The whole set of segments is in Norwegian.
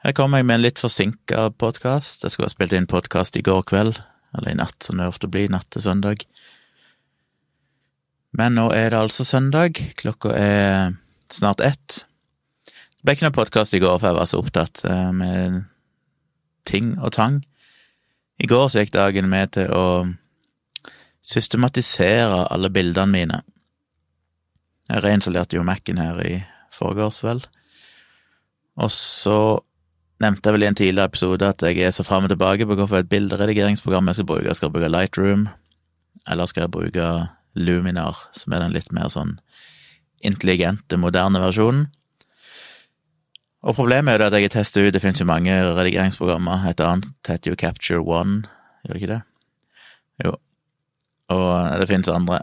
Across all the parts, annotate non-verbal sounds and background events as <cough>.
Her kommer jeg med en litt forsinka podkast. Jeg skulle ha spilt inn podkast i går kveld, eller i natt, som det ofte blir, natt til søndag. Men nå er det altså søndag, klokka er snart ett. Det ble ikke noe podkast i går, for jeg var så opptatt eh, med ting og tang. I går så gikk dagen med til å systematisere alle bildene mine. Jeg reinstallerte jo Mac-en her i forgårs, vel. Og så nevnte jeg vel i en tidligere episode at jeg er så fram og tilbake på hvorfor et bilderedigeringsprogram jeg skal bruke. Skal jeg bruke Lightroom, eller skal jeg bruke Luminar, som er den litt mer sånn intelligente, moderne versjonen? Og problemet er jo at jeg har testet ut, det finnes jo mange redigeringsprogrammer, et annet heter jo Capture One, gjør det ikke det? Jo. Og det finnes andre.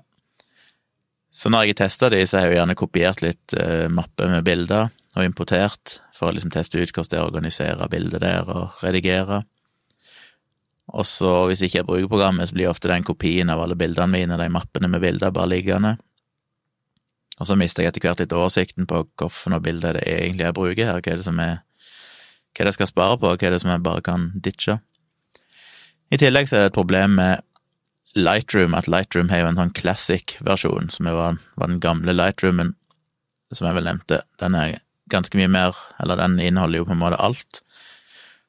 Så når jeg testa de, så har jeg jo gjerne kopiert litt uh, mapper med bilder og importert for å liksom teste ut hvordan det er å organisere bildet der og redigere. Og så, hvis ikke jeg bruker programmet, så blir ofte den kopien av alle bildene mine, de mappene med bilder, bare liggende. Og så mister jeg etter hvert litt oversikten på hvilke bilder det er egentlig jeg bruker her, hva er det som er hva jeg skal spare på, hva er det som jeg bare kan ditche. I tillegg så er det et problem med Lightroom, at Lightroom har jo en sånn classic-versjon, som var, var den gamle Lightroomen, som jeg vel nevnte. Den er ganske mye mer, eller den inneholder jo på en måte alt.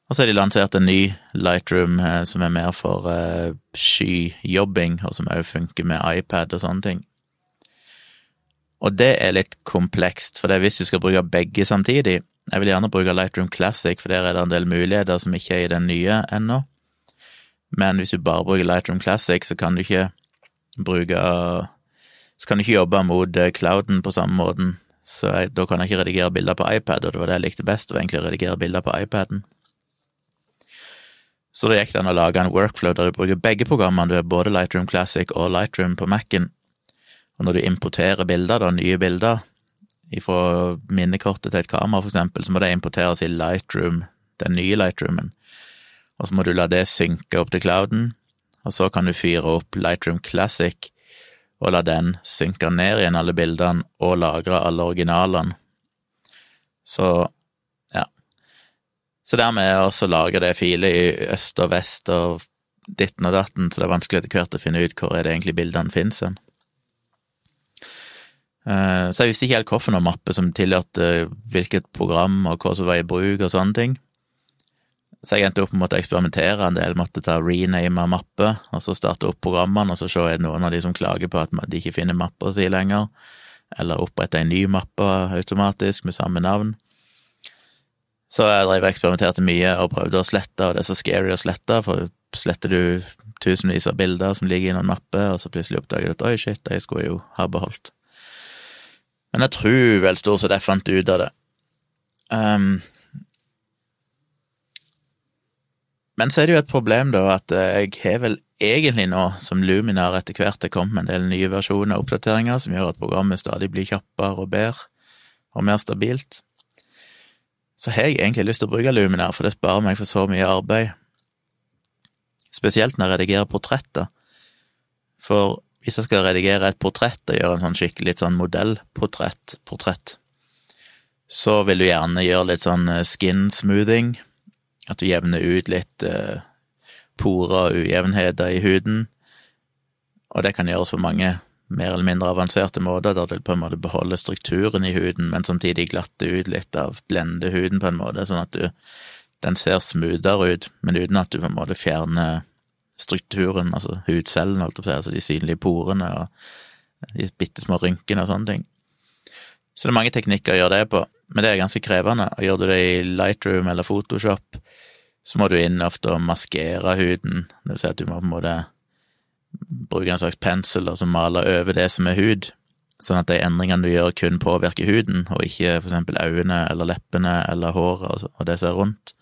Og så har de lansert en ny Lightroom eh, som er mer for eh, skyjobbing, og som også funker med iPad og sånne ting. Og det er litt komplekst, for det er hvis du skal bruke begge samtidig Jeg vil gjerne bruke Lightroom Classic, for der er det en del muligheter som ikke er i den nye ennå. Men hvis du bare bruker Lightroom Classic, så kan du ikke bruke Så kan du ikke jobbe mot eh, clouden på samme måten så jeg, da kan jeg ikke redigere bilder på iPad, og det var det jeg likte best, var egentlig å redigere bilder på iPaden. Så da gikk det an å lage en workflow der du bruker begge programmene, du har både Lightroom Classic og Lightroom på Mac-en, og når du importerer bilder, da, nye bilder, fra minnekortet til et kamera, for eksempel, så må det importeres i Lightroom, den nye Lightroomen, og så må du la det synke opp til clouden, og så kan du fyre opp Lightroom Classic og la den synke ned igjen alle bildene og lagre alle originalene. Så ja. Så dermed er også å lagre det filet i øst og vest og ditten og datten, så det er vanskelig etter hvert å finne ut hvor er det egentlig bildene finnes hen. Eh, så jeg visste ikke helt hvilken mappe som tillot hvilket program og hva som var i bruk og sånne ting. Så jeg endte opp med å eksperimentere en del, måtte ta rename mapper, og så starte opp programmene, og så se er det noen av de som klager på at de ikke finner mappa si lenger, eller opprette en ny mappe automatisk med samme navn. Så jeg drev og eksperimenterte mye og prøvde å slette, og det er så scary å slette, for sletter du tusenvis av bilder som ligger i noen mappe, og så plutselig oppdager du at oi, shit, de skulle jeg jo ha beholdt. Men jeg tror vel stort sett jeg fant ut av det. Um, Men så er det jo et problem, da, at eh, jeg har vel egentlig nå, som Luminar etter hvert er kommet med en del nye versjoner og oppdateringer som gjør at programmet stadig blir kjappere og bedre og mer stabilt, så har jeg egentlig lyst til å bruke Luminar, for det sparer meg for så mye arbeid. Spesielt når jeg redigerer portretter. For hvis jeg skal redigere et portrett og gjøre en sånn skikkelig litt sånn modellportrett, portrett, så vil du gjerne gjøre litt sånn eh, skin smoothing, at du jevner ut litt eh, porer og ujevnheter i huden. Og det kan gjøres på mange mer eller mindre avanserte måter, der du på en måte beholder strukturen i huden, men samtidig glatter ut litt av blende huden på en måte, sånn at du, den ser smoothere ut, men uten at du på en måte fjerner strukturen, altså hudcellene, holdt jeg på å si, altså de synlige porene og de bitte små rynkene og sånne ting. Så det er mange teknikker å gjøre det på, men det er ganske krevende. Og gjør du det i Lightroom eller Photoshop, så må du inn ofte og maskere huden, det vil si at du må på en måte bruke en slags pensel og så male over det som er hud, sånn at de endringene du gjør, kun påvirker huden, og ikke for eksempel øynene eller leppene eller håret og det som er rundt.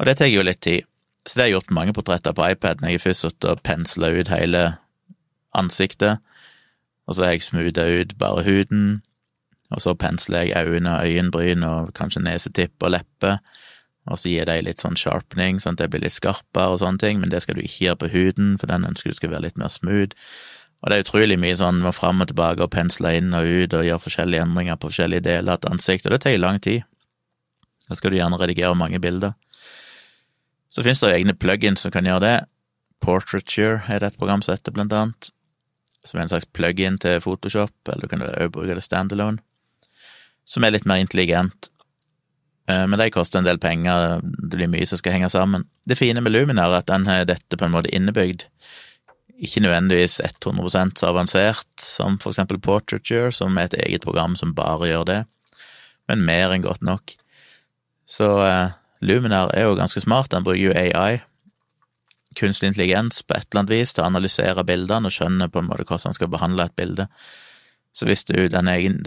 Og det tar jo litt tid, så det har jeg gjort mange portretter på iPad, når Jeg først satt og pensla ut hele ansiktet, og så har jeg smootha ut bare huden, og så pensler jeg øyne og øyenbryn og kanskje nesetipp og leppe, og så gir de litt sånn sharpening, sånn at det blir litt skarpere og sånne ting, men det skal du ikke gjøre på huden, for den ønsker du skal være litt mer smooth. Og det er utrolig mye sånn må fram og tilbake og pensle inn og ut og gjøre forskjellige endringer på forskjellige deler av et ansikt, og det tar lang tid. Da skal du gjerne redigere mange bilder. Så finnes det egne plugins som kan gjøre det. Portraiture er det et program som heter, blant annet. Som er en slags plug-in til Photoshop, eller du kan også bruke det standalone. Som er litt mer intelligent. Eh, men de koster en del penger, det blir mye som skal henge sammen. Det fine med Luminar er at den har dette på en måte innebygd. Ikke nødvendigvis 100 så avansert som for eksempel Portraiture, som er et eget program som bare gjør det, men mer enn godt nok. Så eh, Luminar er jo ganske smart, den bruker jo AI, kunstig intelligens, på et eller annet vis til å analysere bildene og skjønne på en måte hvordan han skal behandle et bilde. Så hvis du, det er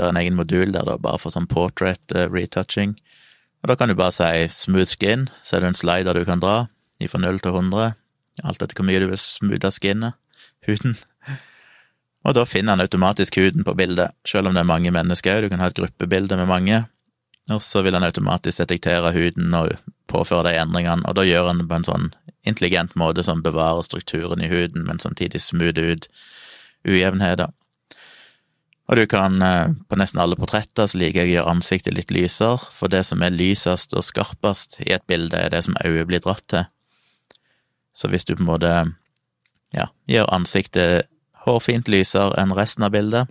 en egen modul der da bare for sånn portrait uh, retouching, og da kan du bare si smooth skin, så er det en slider du kan dra fra 0 til 100, alt etter hvor mye du vil smoothe skinnet, <laughs> huden. Og da finner han automatisk huden på bildet, selv om det er mange mennesker, du kan ha et gruppebilde med mange, og så vil han automatisk detektere huden og påføre de endringene, og da gjør han det på en sånn intelligent måte som bevarer strukturen i huden, men samtidig smoother ut ujevnheter. Og du kan, eh, på nesten alle portretter, så liker jeg å gjøre ansiktet litt lysere, for det som er lysest og skarpest i et bilde, er det som øyet blir dratt til. Så hvis du på en måte, ja, gjør ansiktet hårfint lysere enn resten av bildet,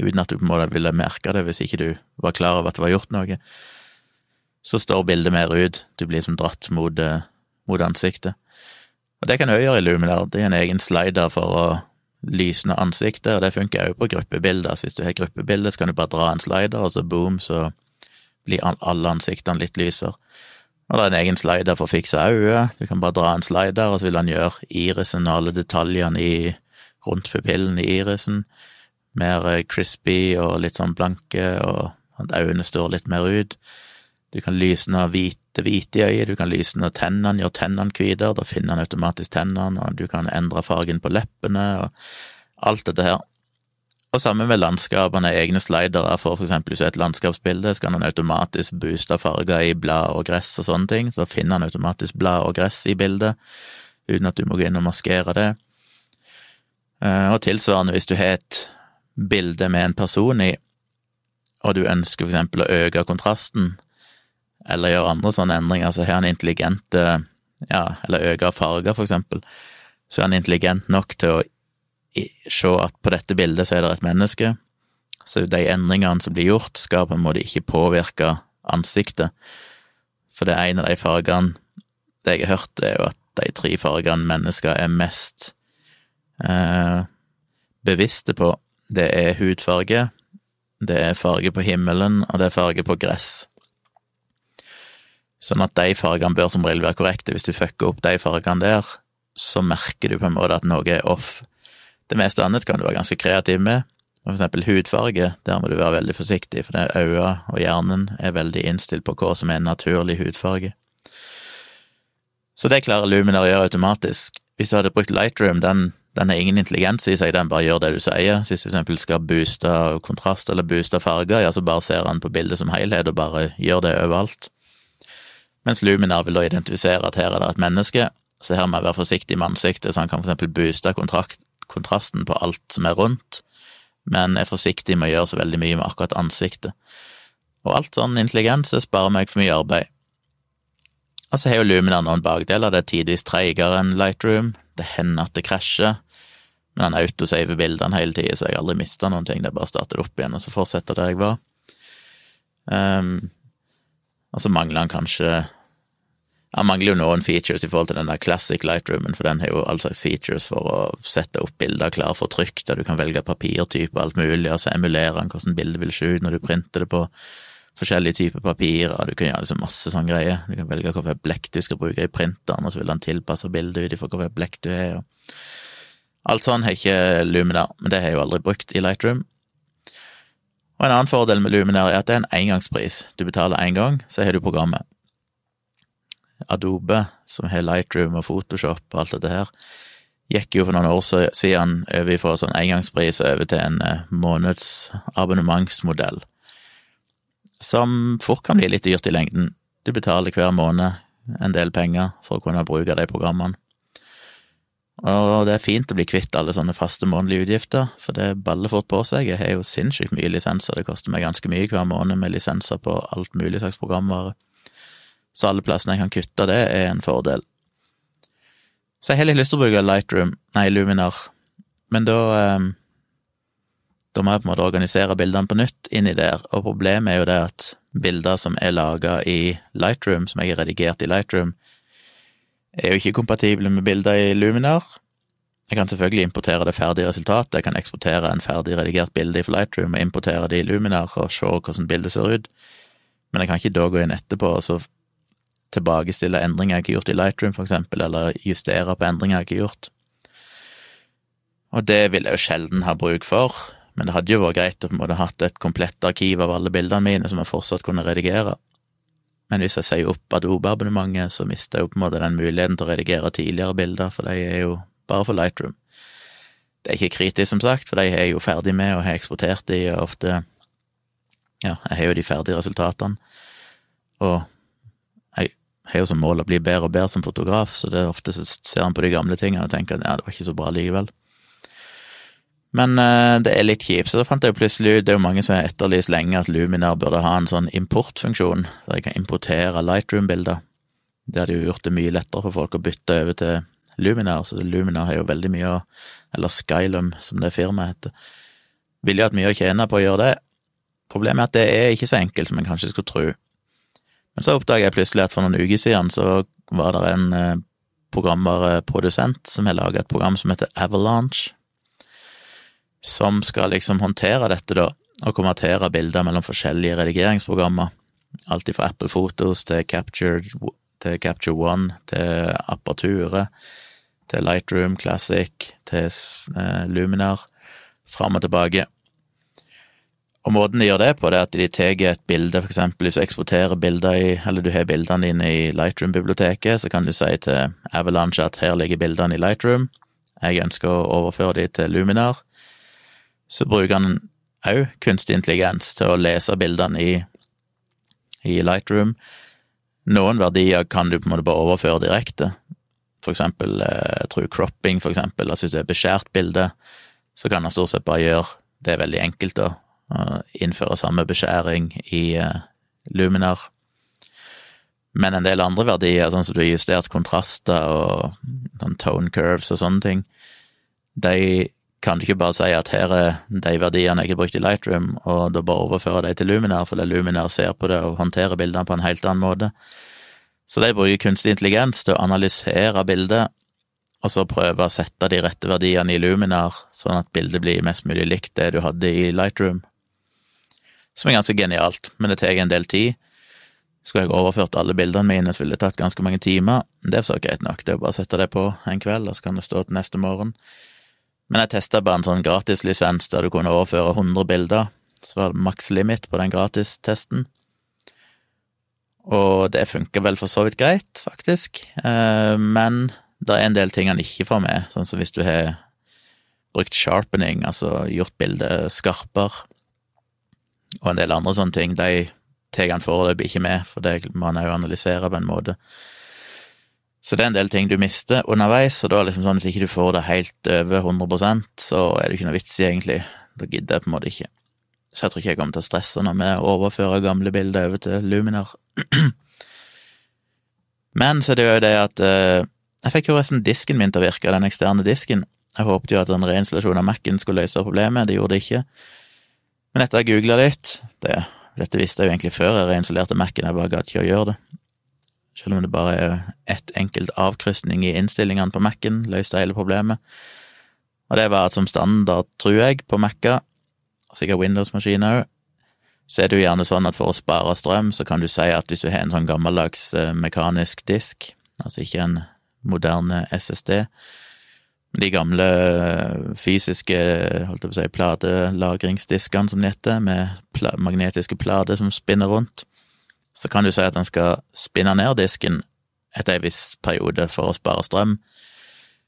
uten at du på en måte ville merke det hvis ikke du var klar over at det var gjort noe, så står bildet mer ut, du blir som dratt mot, eh, mot ansiktet. Og det kan òg gjøre i Luminar, det er en egen slider for å lysende ansiktet, og det funker òg på gruppebilder. Så hvis du har gruppebilde, så kan du bare dra en slider, og så boom, så blir alle ansiktene litt lysere. Og det er en egen slider for å fikse øyet. Du kan bare dra en slider, og så vil han gjøre irisen og alle detaljene i, rundt pupillen i irisen mer eh, crispy og litt sånn blanke, og at øynene står litt mer ut. Du kan lysne hvite, hvite i øyet, du kan lysne tennene, gjøre tennene hvitere, da finner han automatisk tennene, og du kan endre fargen på leppene, og alt dette her. Og sammen med landskapene, egne slidere for for eksempel hvis du har et landskapsbilde, så kan han automatisk booste farger i blad og gress og sånne ting, så finner han automatisk blad og gress i bildet, uten at du må gå inn og maskere det. Eh, og tilsvarende hvis du har et bilde med en person i, og du ønsker for eksempel å øke kontrasten, eller gjøre andre sånne endringer, så har han intelligente ja, eller øke farger, for eksempel, så er han intelligent nok til å se at på dette bildet så er det et menneske, så de endringene som blir gjort, skal på en måte ikke påvirke ansiktet, for det er en av de fargene det jeg har hørt, er jo at de tre fargene mennesker er mest eh, bevisste på, det er hudfarge, det er farge på himmelen, og det er farge på gress. Sånn at de fargene bør som regel være korrekte. Hvis du fucker opp de fargene der, så merker du på en måte at noe er off. Det meste annet kan du være ganske kreativ med. For eksempel hudfarge, der må du være veldig forsiktig, for det øynene og hjernen er veldig innstilt på hva som er en naturlig hudfarge. Så det klarer Luminar å gjøre automatisk. Hvis du hadde brukt Lightroom, den, den har ingen intelligens i seg, den bare gjør det du sier. Hvis du eksempel skal booste kontrast eller booste farger, ja, så bare ser han på bildet som helhet og bare gjør det overalt mens Luminar vil da identifisere at her er det et menneske, så her må jeg være forsiktig med ansiktet, så han kan for eksempel booste kontrasten på alt som er rundt, men er forsiktig med å gjøre så veldig mye med akkurat ansiktet. Og alt sånn intelligens sparer meg for mye arbeid. Og så har jo Luminar noen bakdeler, det er tidvis treigere enn Lightroom, det hender at det krasjer, men han autosaver bildene hele tida, så jeg aldri mista noen ting, det bare å starte det opp igjen og så fortsette der jeg var. Um, og så mangler han kanskje Han mangler jo noen features i forhold til den der classic lightroomen, for den har jo all slags features for å sette opp bilder klar for trykk, der du kan velge papirtype og alt mulig, og så emulerer han hvordan bildet vil se ut når du printer det på forskjellige typer papir, og du kan gjøre liksom masse sånne greier. Du kan velge hvilket blekk du skal bruke i printeren, og så vil han tilpasse bildet ut ifra hvilket blekk du har. Alt sånn har ikke Luminar, men det har jeg jo aldri brukt i Lightroom. Og en annen fordel med Luminar er at det er en engangspris. Du betaler én gang, så har du programmet. Adobe, som har Lightroom og Photoshop og alt dette her, gikk jo for noen år siden over fra sånn engangspris over til en eh, månedsabonnementsmodell, som fort kan bli litt dyrt i lengden. Du betaler hver måned en del penger for å kunne bruke de programmene. Og det er fint å bli kvitt alle sånne faste månedlige utgifter, for det baller fort på seg. Jeg har jo sinnssykt mye lisenser, det koster meg ganske mye hver måned med lisenser på alt mulig slags programvare. Så alle plassene jeg kan kutte det, er en fordel. Så jeg har litt lyst til å bruke Lightroom, nei, Luminar, men da eh, Da må jeg på en måte organisere bildene på nytt inni der, og problemet er jo det at bilder som er laga i Lightroom, som jeg har redigert i Lightroom, er jo ikke kompatible med bilder i Luminar. Jeg kan selvfølgelig importere det ferdige resultatet, jeg kan eksportere en ferdig redigert bilde i Lightroom og importere det i Luminar og se hvordan bildet ser ut, men jeg kan ikke da gå inn etterpå og så tilbakestille endringer jeg ikke har gjort i Lightroom, for eksempel, eller justere på endringer jeg ikke har gjort. Og det vil jeg jo sjelden ha bruk for, men det hadde jo vært greit å på en måte hatt et komplett arkiv av alle bildene mine som jeg fortsatt kunne redigere. Men hvis jeg sier opp Adobe-abonnementet, så mister jeg jo på en måte den muligheten til å redigere tidligere bilder, for de er jo bare for Lightroom. Det er ikke kritisk, som sagt, for de er jo ferdig med og har eksportert de, og ofte Ja, jeg har jo de ferdige resultatene, og jeg har jo som mål å bli bedre og bedre som fotograf, så det er ofte så ser han på de gamle tingene og tenker at ja, det var ikke så bra likevel. Men uh, det er litt kjipt, så da fant jeg plutselig ut Det er jo mange som har etterlyst lenge at Luminar burde ha en sånn importfunksjon, der jeg kan importere Lightroom-bilder. Det hadde jo gjort det mye lettere for folk å bytte over til Luminar, så Luminar har jo veldig mye å Eller Skylum, som det firmaet heter. Ville jo hatt mye å tjene på å gjøre det. Problemet er at det er ikke så enkelt som en kanskje skulle tro. Men så oppdaga jeg plutselig at for noen uker siden så var det en uh, programvareprodusent som har laga et program som heter Avalanche som skal liksom håndtere dette, da, og konvertere bilder mellom forskjellige redigeringsprogrammer. Alt fra Apple Photos til Capture, til Capture One, til Aperture, til Lightroom Classic, til eh, Luminar, fram og tilbake. Og måten de gjør det på, det er at de tar et bilde, for eksempel hvis du eksporterer bilder i, eller du har bildene dine i Lightroom-biblioteket, så kan du si til Avalanche at her ligger bildene i Lightroom, jeg ønsker å overføre de til Luminar, så bruker han òg kunstig intelligens til å lese bildene i, i Lightroom. Noen verdier kan du på en måte bare overføre direkte. For eksempel, eh, jeg tror cropping, for eksempel, altså hvis det er beskjært bilde, så kan han stort sett bare gjøre det veldig enkelt å innføre samme beskjæring i uh, Luminar. Men en del andre verdier, sånn som du har justert kontraster og sånn tone curves og sånne ting, de kan du ikke bare si at her er de verdiene jeg har brukt i Lightroom, og da bare overføre de til Luminar, fordi Luminar ser på det og håndterer bildene på en helt annen måte. Så de bruker kunstig intelligens til å analysere bildet, og så prøve å sette de rette verdiene i Luminar, sånn at bildet blir mest mulig likt det du hadde i Lightroom. Som er ganske genialt, men det tar en del tid. Skulle jeg overført alle bildene mine, så ville det tatt ganske mange timer. Det er så greit nok, det er bare å sette det på en kveld, og så kan det stå til neste morgen. Men jeg testa bare en sånn gratislisens der du kunne overføre 100 bilder. Så var det maks limit på den gratistesten. Og det funker vel for så vidt greit, faktisk. Eh, men det er en del ting han ikke får med, sånn som hvis du har brukt sharpening, altså gjort bildet skarpere, og en del andre sånne ting, de tar han foreløpig ikke med, for det må han jo analysere på en måte. Så det er en del ting du mister underveis, og da liksom sånn hvis ikke du får det helt over 100% så er det ikke noe vits i, egentlig. Da gidder jeg på en måte ikke. Så jeg tror ikke jeg kommer til å stresse når vi overfører gamle bilder over til Luminar. <clears throat> Men så er det jo det at eh, jeg fikk jo resten disken min til å virke, den eksterne disken. Jeg håpet jo at en reinstallasjon av Mac-en skulle løse problemet, det gjorde det ikke. Men etter å ha googla litt det, Dette visste jeg jo egentlig før jeg reinstallerte Mac-en, jeg bare gadd ikke å gjøre det. Selv om det bare er ett enkelt avkrysning i innstillingene på Mac-en, løste hele problemet. Og det var at som standard, tror jeg, på Mac-er, sikkert Windows-maskiner òg, så er det jo gjerne sånn at for å spare strøm, så kan du si at hvis du har en sånn gammeldags eh, mekanisk disk, altså ikke en moderne SSD, de gamle eh, fysiske holdt jeg på å si, pladelagringsdiskene som det heter, med magnetiske plater som spinner rundt, så kan du si at den skal spinne ned disken etter en viss periode for å spare strøm.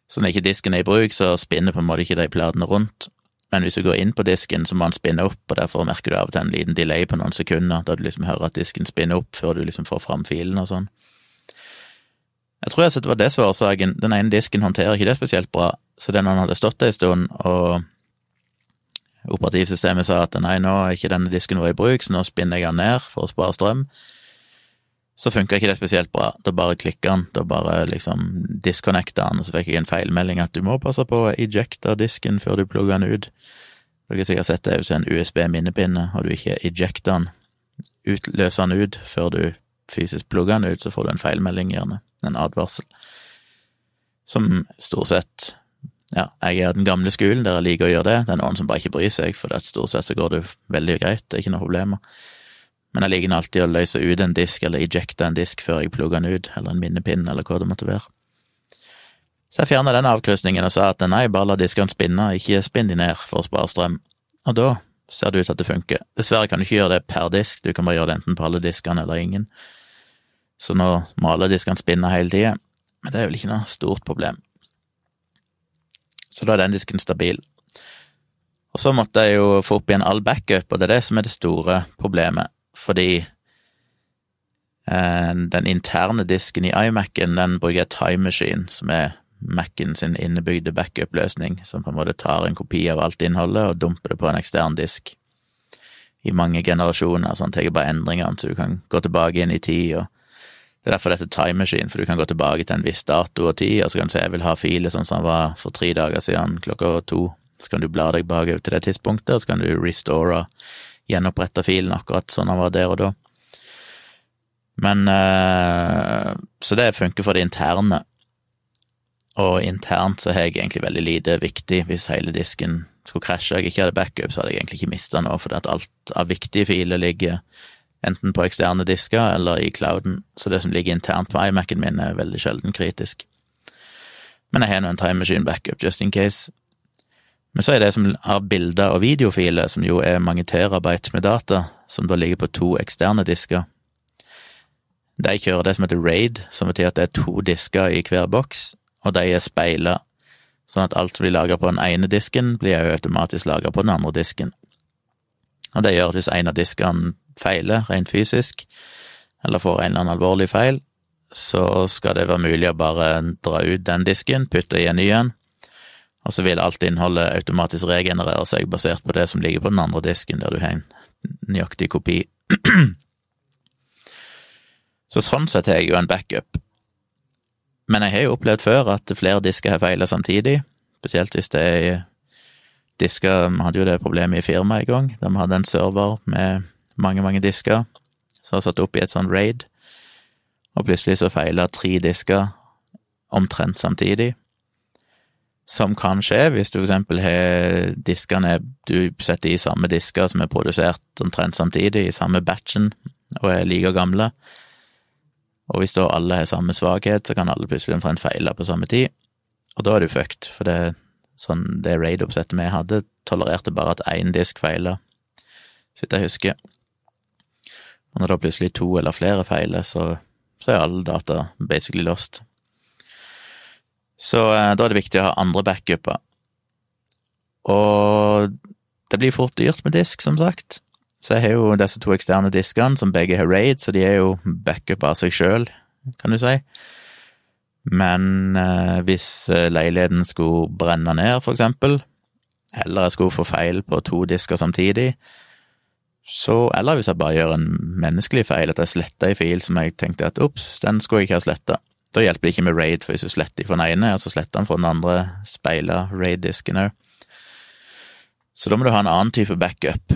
Så når ikke disken er i bruk, så spinner på en måte ikke de platene rundt. Men hvis du går inn på disken, så må den spinne opp, og derfor merker du av og til en liten delay på noen sekunder, da du liksom hører at disken spinner opp før du liksom får fram filen og sånn. Jeg tror jeg det var det som var årsaken. Den ene disken håndterer ikke det spesielt bra, så den han hadde stått der en stund, og operativsystemet sa at nei, nå er ikke denne disken vår i bruk, så nå spinner jeg den ned for å spare strøm. Så funka ikke det spesielt bra. Da bare klikka han, da bare liksom disconnecta han, og så fikk jeg en feilmelding at du må passe på å ejecte disken før du plugger den ut. Dere har sikkert sett det hvis en USB-minnepinne, og du ikke ejecter den, utløser den ut før du fysisk plugger den ut, så får du en feilmelding, gjerne, en advarsel. Som stort sett ja, jeg er den gamle skolen der jeg liker å gjøre det. Det er noen som bare ikke bryr seg, for det stort sett så går det veldig greit, det er ikke noe problemer. Men jeg liker alltid å løse ut en disk, eller ejecte en disk før jeg plugger den ut, eller en minnepinn, eller hva det måtte være. Så jeg fjerna den avkrysningen og sa at nei, bare la diskene spinne, ikke spinn de ned for å spare strøm. Og da ser det ut til at det funker. Dessverre kan du ikke gjøre det per disk, du kan bare gjøre det enten på alle diskene eller ingen. Så nå må alle diskene spinne hele tida, men det er vel ikke noe stort problem. Så da er den disken stabil. Og så måtte jeg jo få opp igjen all backup, og det er det som er det store problemet, fordi eh, den interne disken i iMac-en, den bruker jeg Time Machine, som er Mac-en sin innebygde backup-løsning, som på en måte tar en kopi av alt innholdet og dumper det på en ekstern disk i mange generasjoner, sånn tar jeg bare endringene, så du kan gå tilbake inn i tid og det er derfor dette time machine, for du kan gå tilbake til en viss dato og tid, og så kan du si jeg vil ha filer sånn som den var for tre dager siden klokka to. Så kan du bla deg bakover til det tidspunktet, og så kan du restore, gjenopprette filen akkurat sånn han var der og da. Men eh, Så det funker for det interne. Og internt så har jeg egentlig veldig lite viktig hvis hele disken skulle krasje og jeg ikke hadde backup, så hadde jeg egentlig ikke mista noe, fordi at alt av viktige filer ligger enten på eksterne disker eller i clouden, så det som ligger internt på iMac-en min, er veldig sjelden kritisk. Men jeg har nå en time machine backup, just in case. Men så er det som av bilder og videofiler, som jo er mange terabyte med data, som da ligger på to eksterne disker. De kjører det som heter RAID, som betyr at det er to disker i hver boks, og de er speila, sånn at alt som blir lagra på den ene disken, blir også automatisk lagra på den andre disken. Og det gjør at hvis en av diskene feiler rent fysisk, eller får en eller annen alvorlig feil, så skal det være mulig å bare dra ut den disken, putte i en ny en, og så vil alt innholdet automatisk regenerere seg basert på det som ligger på den andre disken, der du har en nøyaktig kopi. <clears throat> så sånn sett har jeg jo en backup. Men jeg har jo opplevd før at flere disker har feila samtidig, spesielt hvis det er disker Vi hadde jo det problemet i firmaet en gang, der vi hadde en server med mange, mange disker, som var satt opp i et sånn raid, og plutselig så feila tre disker omtrent samtidig. Som kan skje hvis du eksempel har diskene du setter i samme disker som er produsert omtrent samtidig, i samme batchen, og er like gamle. Og hvis da alle har samme svakhet, så kan alle plutselig omtrent feile på samme tid. Og da er du fucked, for det, sånn, det raid-oppsettet vi hadde, tolererte bare at én disk feila, så jeg husker. Og når da plutselig to eller flere feiler, så, så er alle data basically lost. Så eh, da er det viktig å ha andre backuper. Og det blir fort dyrt med disk, som sagt. Så jeg har jo disse to eksterne diskene, som begge har raid, så de er jo backup av seg sjøl, kan du si. Men eh, hvis eh, leiligheten skulle brenne ned, for eksempel, eller jeg skulle få feil på to disker samtidig, så, eller hvis jeg bare gjør en menneskelig feil, at jeg sletter en fil som jeg tenkte at ops, den skulle jeg ikke ha sletta. Da hjelper det ikke med raid, for hvis du sletter fra den ene, så sletter den fra den andre speila raid-disken òg. Så da må du ha en annen type backup.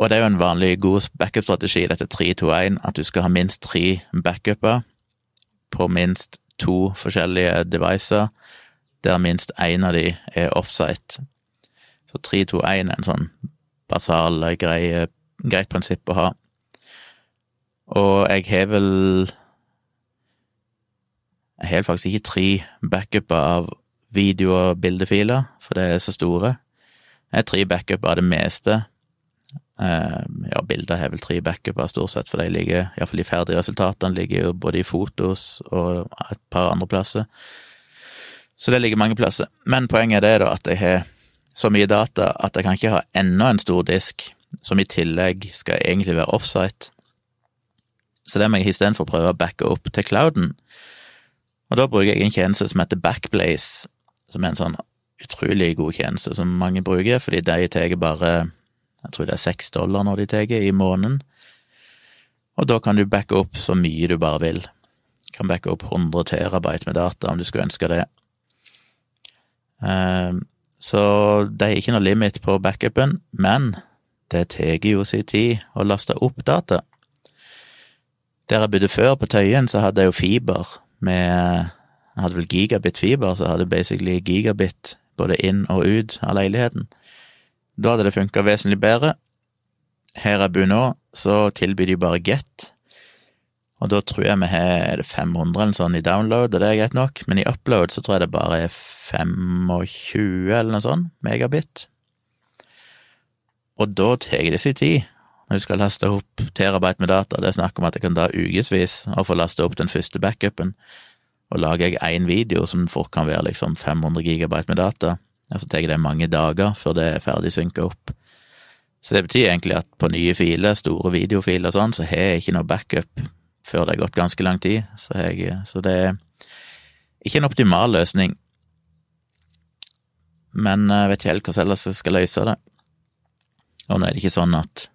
Og det er jo en vanlig god backup-strategi, dette 3-2-1, at du skal ha minst tre backuper på minst to forskjellige devices, der minst én av de er offsite. Så 3-2-1 er en sånn basal, grei greit prinsipp å ha. Og jeg har vel Jeg har faktisk ikke tre backuper av video- og bildefiler, for det er så store. Jeg har tre backuper av det meste. Eh, ja, bilder har vel tre backuper stort sett, for de ligger, iallfall de ferdige resultatene ligger jo både i fotos og et par andre plasser. Så det ligger mange plasser. Men poenget er da at jeg har så mye data at jeg kan ikke ha enda en stor disk som i tillegg skal egentlig være offsite. Så det må jeg istedenfor prøve å backe opp til clouden. Og da bruker jeg en tjeneste som heter Backblaze, som er en sånn utrolig god tjeneste som mange bruker, fordi de tar bare jeg tror det er seks dollar når de tar i måneden. Og da kan du backe opp så mye du bare vil. Du Kan backe opp 100 terabyte med data om du skulle ønske det. Ehm, så det er ikke noe limit på backupen, men det tar jo sin tid å laste opp data. Der jeg bodde før, på Tøyen, så hadde jeg jo fiber med Jeg hadde vel gigabit-fiber, så jeg hadde basically gigabit både inn og ut av leiligheten. Da hadde det funka vesentlig bedre. Her jeg bor nå, så tilbyr de bare Get, og da tror jeg vi har er det 500 eller sånn i download, og det er greit nok, men i upload så tror jeg det bare er 25 eller noe sånt megabit. Og da tar det sin tid når du skal laste opp terabyte med data. Det er snakk om at det kan ta ukevis å få laste opp den første backupen. Og lager jeg én video som fort kan være liksom 500 gigabyte med data, så tar det mange dager før det er ferdig synka opp. Så det betyr egentlig at på nye filer, store videofiler og sånn, så har jeg ikke noe backup før det har gått ganske lang tid. Så, jeg, så det er ikke en optimal løsning. Men jeg vet ikke helt hvordan ellers jeg skal løse det. Og nå er det ikke sånn at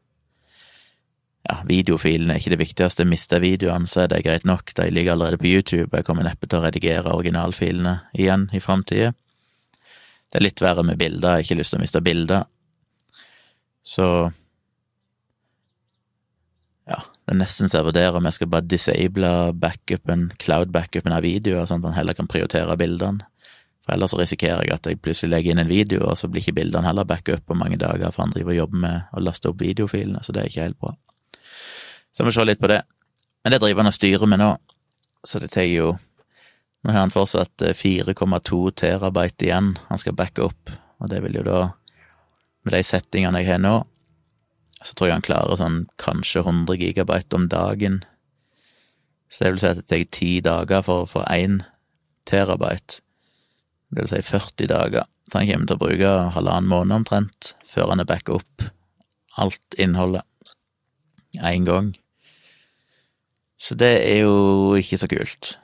ja, videofilene er ikke det viktigste. Mister videoene, så er det greit nok. De ligger allerede på YouTube. Jeg kommer neppe til å redigere originalfilene igjen i framtida. Det er litt verre med bilder. Jeg har ikke lyst til å miste bilder. Så ja, det er nesten så jeg vurderer om jeg skal bare disable backupen, cloud-backupen av videoer, sånn at han heller kan prioritere bildene. For ellers risikerer jeg at jeg plutselig legger inn en video, og så blir ikke bildene heller backup på mange dager, for han driver og jobber med å laste opp videofilene, så det er ikke helt bra. Så må må se litt på det. Men det driver han og styrer med nå, så det tar jo Nå har han fortsatt 4,2 terabyte igjen han skal backe opp, og det vil jo da, med de settingene jeg har nå, så tror jeg han klarer sånn kanskje 100 gigabyte om dagen. Så det vil si at det tar ti dager for å få én terabyte. Det vil si 40 dager. Så han kommer til å bruke halvannen måned omtrent før han er backa opp alt innholdet én gang. Så det er jo ikke så kult.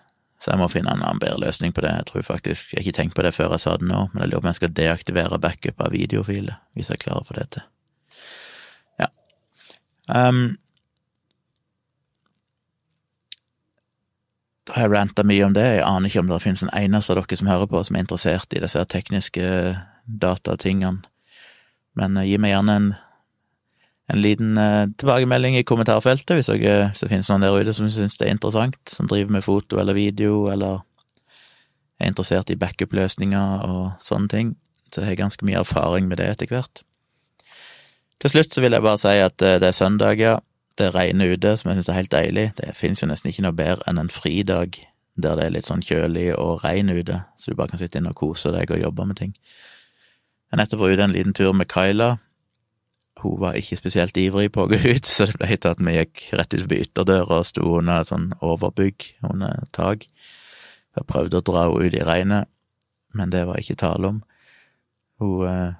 Så jeg må finne en annen bedre løsning på det. Jeg tror faktisk, jeg har ikke tenkt på det før jeg sa det nå, men jeg lurer på om jeg skal deaktivere backup av videofiler, hvis jeg klarer å få det til. Ja. Um, da har jeg ranta mye om det. Jeg aner ikke om det finnes en eneste av dere som hører på, som er interessert i disse tekniske datatingene. Men uh, gi meg gjerne en en liten eh, tilbakemelding i kommentarfeltet hvis, dere, det finnes noen der ute som syns det er interessant, som driver med foto eller video, eller er interessert i backup-løsninger og sånne ting. Så jeg har ganske mye erfaring med det etter hvert. Til slutt så vil jeg bare si at eh, det er søndag, ja. Det regner ute, som jeg syns er helt deilig. Det finnes jo nesten ikke noe bedre enn en fridag der det er litt sånn kjølig og regn ute, så du bare kan sitte inne og kose deg og jobbe med ting. Jeg er nettopp ute en liten tur med Kyla, hun var ikke spesielt ivrig på å gå ut, så det ble til at vi gikk rett ut forbi ytterdøra og sto under et sånn overbygg under tak. Jeg prøvde å dra henne ut i regnet, men det var ikke tale om. Hun eh,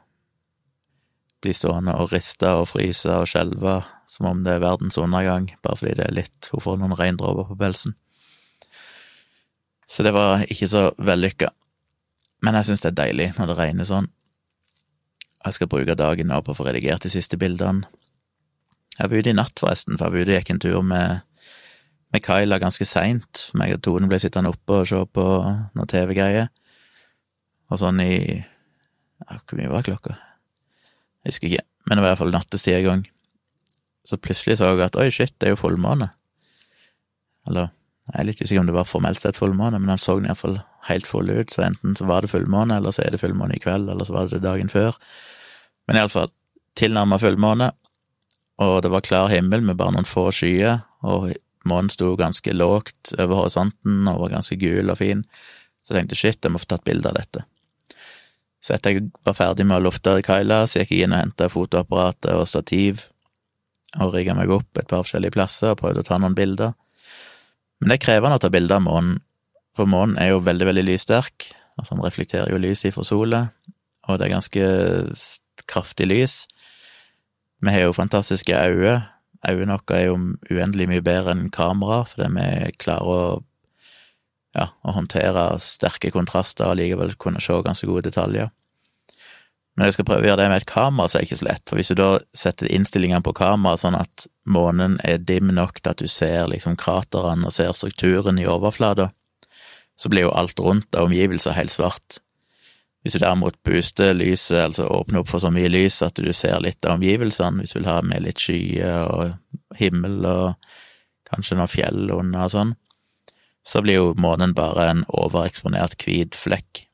blir stående og riste og fryse og skjelve som om det er verdens undergang, bare fordi det er litt Hun får noen regndråper på pelsen. Så det var ikke så vellykka. Men jeg syns det er deilig når det regner sånn. Jeg skal bruke dagen nå på å få redigert de siste bildene. Jeg var ute i natt, forresten, for jeg var ute og gikk en tur med, med Kyla ganske seint. Meg og Tone ble sittende oppe og se på noe TV-greier. Og sånn i ja, Hvor mye var klokka? Jeg husker ikke, men det var i hvert fall nattestid en gang. Så plutselig så jeg at oi, shit, det er jo fullmåne. Eller jeg er litt usikker om det var formelt sett fullmåne, men han så den iallfall helt full ut, så enten så var det fullmåne, eller så er det fullmåne i kveld, eller så var det dagen før. Men iallfall tilnærma fullmåne, og det var klar himmel med bare noen få skyer, og månen sto ganske lågt over horisonten og var ganske gul og fin, så jeg tenkte shit, jeg må få tatt bilde av dette. Så etter jeg var ferdig med å lufte Kaila, så gikk jeg inn og henta fotoapparatet og stativ, og rigga meg opp et par forskjellige plasser og prøvde å ta noen bilder. Men det er krevende å ta bilde av månen, for månen er jo veldig, veldig lyssterk. Altså, han reflekterer jo lyset ifra sola, og det er ganske kraftig lys. Vi har jo fantastiske øyne. Øynene våre er jo uendelig mye bedre enn kamera, fordi vi klarer å ja, å håndtere sterke kontraster og likevel kunne se ganske gode detaljer. Men jeg skal prøve å gjøre det med et kamera, så er det ikke så lett. For hvis du da setter innstillingene på kamera sånn at månen er dim nok til at du ser liksom kraterne og ser strukturen i overflata, så blir jo alt rundt av omgivelser helt svart. Hvis du derimot puster lyset, altså åpner opp for så mye lys at du ser litt av omgivelsene, hvis du vil ha med litt skyer og himmel og kanskje noen fjell under og sånn, så blir jo månen bare en overeksponert hvit flekk.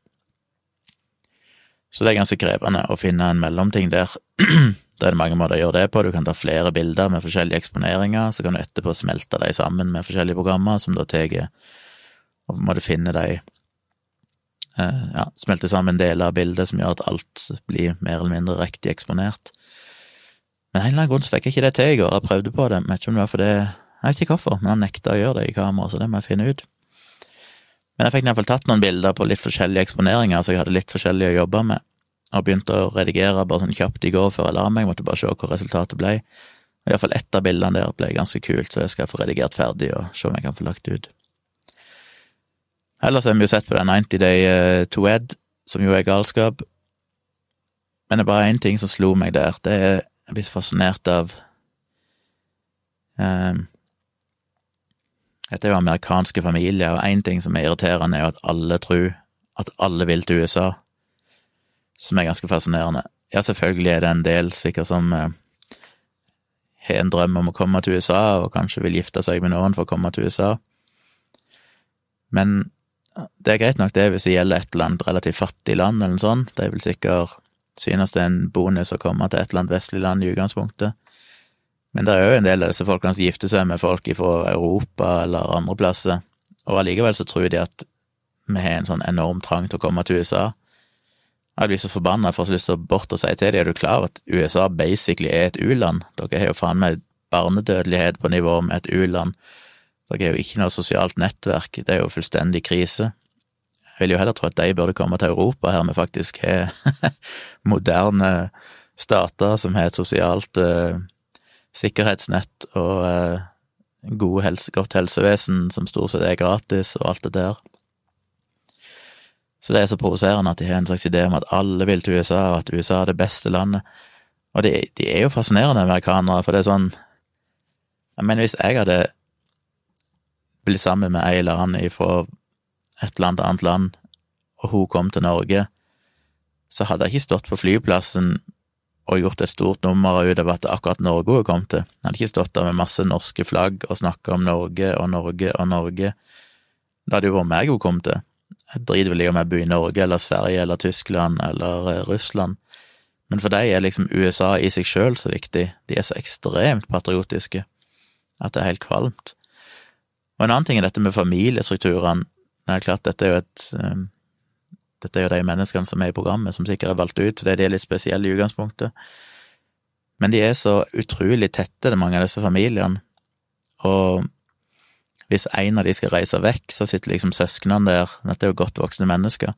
Så det er ganske krevende å finne en mellomting der. <clears throat> Da er det mange måter å gjøre det på. Du kan ta flere bilder med forskjellige eksponeringer, så kan du etterpå smelte dem sammen med forskjellige programmer, som da tar og må du finne de eh, Ja, smelte sammen deler av bildet som gjør at alt blir mer eller mindre riktig eksponert. Men en eller annen grunn så fikk jeg ikke det til i går. Jeg prøvde på det, vet ikke om det var fordi Jeg vet ikke hvorfor, men han nekta å gjøre det i kamera, så det må jeg finne ut. Men jeg fikk iallfall tatt noen bilder på litt forskjellige eksponeringer, så jeg hadde litt forskjellig å jobbe med og begynte å redigere bare sånn kjapt i går før jeg la meg, jeg måtte bare se hva resultatet ble. Iallfall ett av bildene der ble ganske kult, så det skal jeg få redigert ferdig og se om jeg kan få lagt ut. Ellers har vi jo sett på den 90 Day eh, to Ed, som jo er galskap. Men det er bare én ting som slo meg der. Det er Jeg blir så fascinert av um, Dette er jo amerikanske familier, og én ting som er irriterende, er jo at alle tror at alle vil til USA som er ganske fascinerende. Ja, selvfølgelig er det en del sikkert som eh, har en drøm om å komme til USA, og kanskje vil gifte seg med noen for å komme til USA. Men det er greit nok det hvis det gjelder et eller annet relativt fattig land eller noe sånt. Det vil sikkert synes det er en bonus å komme til et eller annet vestlig land i utgangspunktet. Men det er jo en del av disse folkene som gifter seg med folk fra Europa eller andre plasser, og allikevel så tror de at vi har en sånn enorm trang til å komme til USA. Jeg blir så forbanna, for å lyst til å bort og si til dem er du klar over at USA basically er et u-land? Dere har jo faen meg barnedødelighet på nivå med et u-land. Dere har jo ikke noe sosialt nettverk, det er jo fullstendig krise. Jeg vil jo heller tro at de burde komme til Europa, her vi faktisk har <laughs> moderne stater som har et sosialt uh, sikkerhetsnett og eh, gode helse, godt helsevesen som stort sett er gratis, og alt det der. Så det er så provoserende at de har en slags idé om at alle vil til USA, og at USA er det beste landet. Og de, de er jo fascinerende, amerikanere, for det er sånn Jeg mener, hvis jeg hadde blitt sammen med ei eller annen fra et eller annet annet land, og hun kom til Norge, så hadde jeg ikke stått på flyplassen og gjort et stort nummer ut av at det akkurat Norge hun kom til. Han hadde ikke stått der med masse norske flagg og snakka om Norge og Norge og Norge. Det hadde jo vært meg hun kom til. Jeg driter vel i om jeg bor i Norge eller Sverige eller Tyskland eller eh, Russland, men for dem er liksom USA i seg sjøl så viktig, de er så ekstremt patriotiske at det er helt kvalmt. Og en annen ting er dette med familiestrukturene. Det er klart, dette er jo et um, Dette er jo de menneskene som er i programmet, som sikkert er valgt ut fordi de er litt spesielle i utgangspunktet. Men de er så utrolig tette, det mange av disse familiene. Og hvis en av de skal reise vekk, så sitter liksom søsknene der, dette er jo godt voksne mennesker,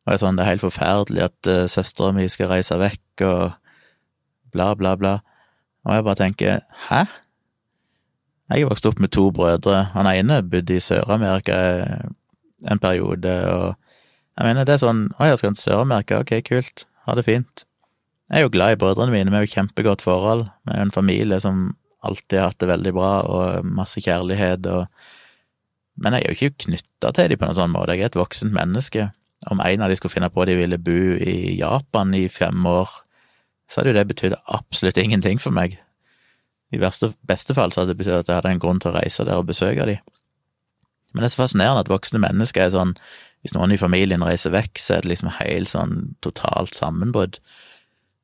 og det er sånn, det er helt forferdelig at uh, søstera mi skal reise vekk, og bla, bla, bla. Og jeg bare tenker, hæ? Jeg er vokst opp med to brødre, han ene bodde i Sør-Amerika en periode, og jeg mener, det er sånn, å, ja, skal han til Sør-Amerika, ok, kult, ha det fint. Jeg er jo glad i brødrene mine, vi har jo kjempegodt forhold, vi er jo en familie som alltid har hatt det veldig bra og masse kjærlighet og Men jeg er jo ikke knytta til dem på noen sånn måte, jeg er et voksent menneske. Om en av de skulle finne på at de ville bo i Japan i fem år, så hadde jo det betydd absolutt ingenting for meg. I verste, beste fall så hadde det betydd at jeg hadde en grunn til å reise der og besøke dem. Men det er så fascinerende at voksne mennesker er sånn Hvis noen i familien reiser vekk, så er det liksom helt sånn totalt sammenbrudd.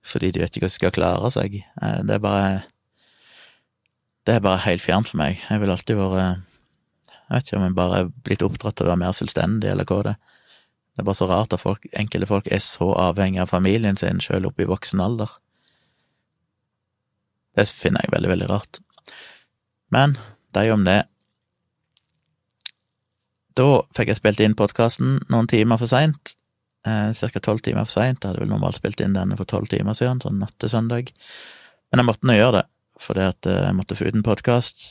Fordi de vet ikke hvordan de skal klare seg. Eh, det er bare det er bare helt fjernt for meg. Jeg vil alltid være Jeg vet ikke om jeg bare er blitt oppdratt til å være mer selvstendig, eller hva det er. Det er bare så rart at folk, enkelte folk er så avhengig av familien sin, sjøl oppe i voksen alder. Det finner jeg veldig, veldig rart. Men de om det. Da fikk jeg spilt inn podkasten noen timer for seint. Eh, Ca. tolv timer for seint. Jeg hadde vel normalt spilt inn denne for tolv timer siden, sånn natt til søndag. Men jeg måtte nå gjøre det fordi at eh, jeg måtte få ut en podkast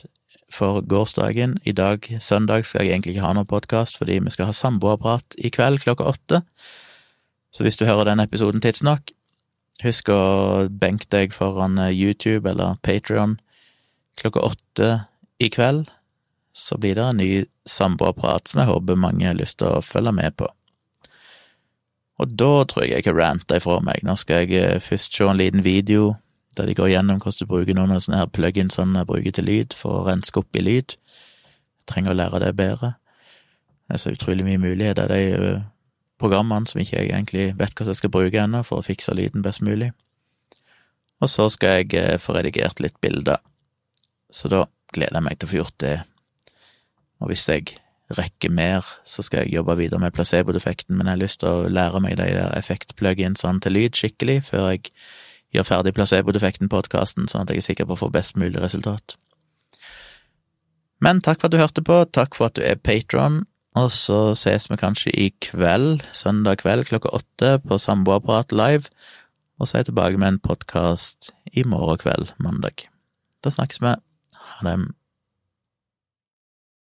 for gårsdagen. I dag, søndag, skal jeg egentlig ikke ha noen podkast fordi vi skal ha samboerprat i kveld klokka åtte. Så hvis du hører den episoden tidsnok, husk å benke deg foran eh, YouTube eller Patrion klokka åtte i kveld. Så blir det en ny samboerprat som jeg håper mange har lyst til å følge med på. Og da tror jeg jeg har ranta ifra meg. Nå skal jeg eh, først se en liten video der de går gjennom hvordan du bruker noen av sånne her plugins som jeg bruker til lyd, for å renske opp i lyd. Jeg trenger å lære det bedre. Det er så utrolig mye muligheter. De eh, programmene som ikke jeg egentlig vet hva jeg skal bruke ennå, for å fikse lyden best mulig. Og så skal jeg eh, få redigert litt bilder. Så da gleder jeg meg til å få gjort det. Og hvis jeg rekker mer, så skal jeg jobbe videre med placebo-defekten, men jeg har lyst til å lære meg de der effektpluginsene til lyd skikkelig før jeg gjør ferdig placebo-defekten-podkasten, sånn at jeg er sikker på å få best mulig resultat. Men takk for at du hørte på, takk for at du er patron, og så ses vi kanskje i kveld, søndag kveld klokka åtte, på Samboerprat live, og så er jeg tilbake med en podkast i morgen kveld, mandag. Da snakkes vi. Ha det.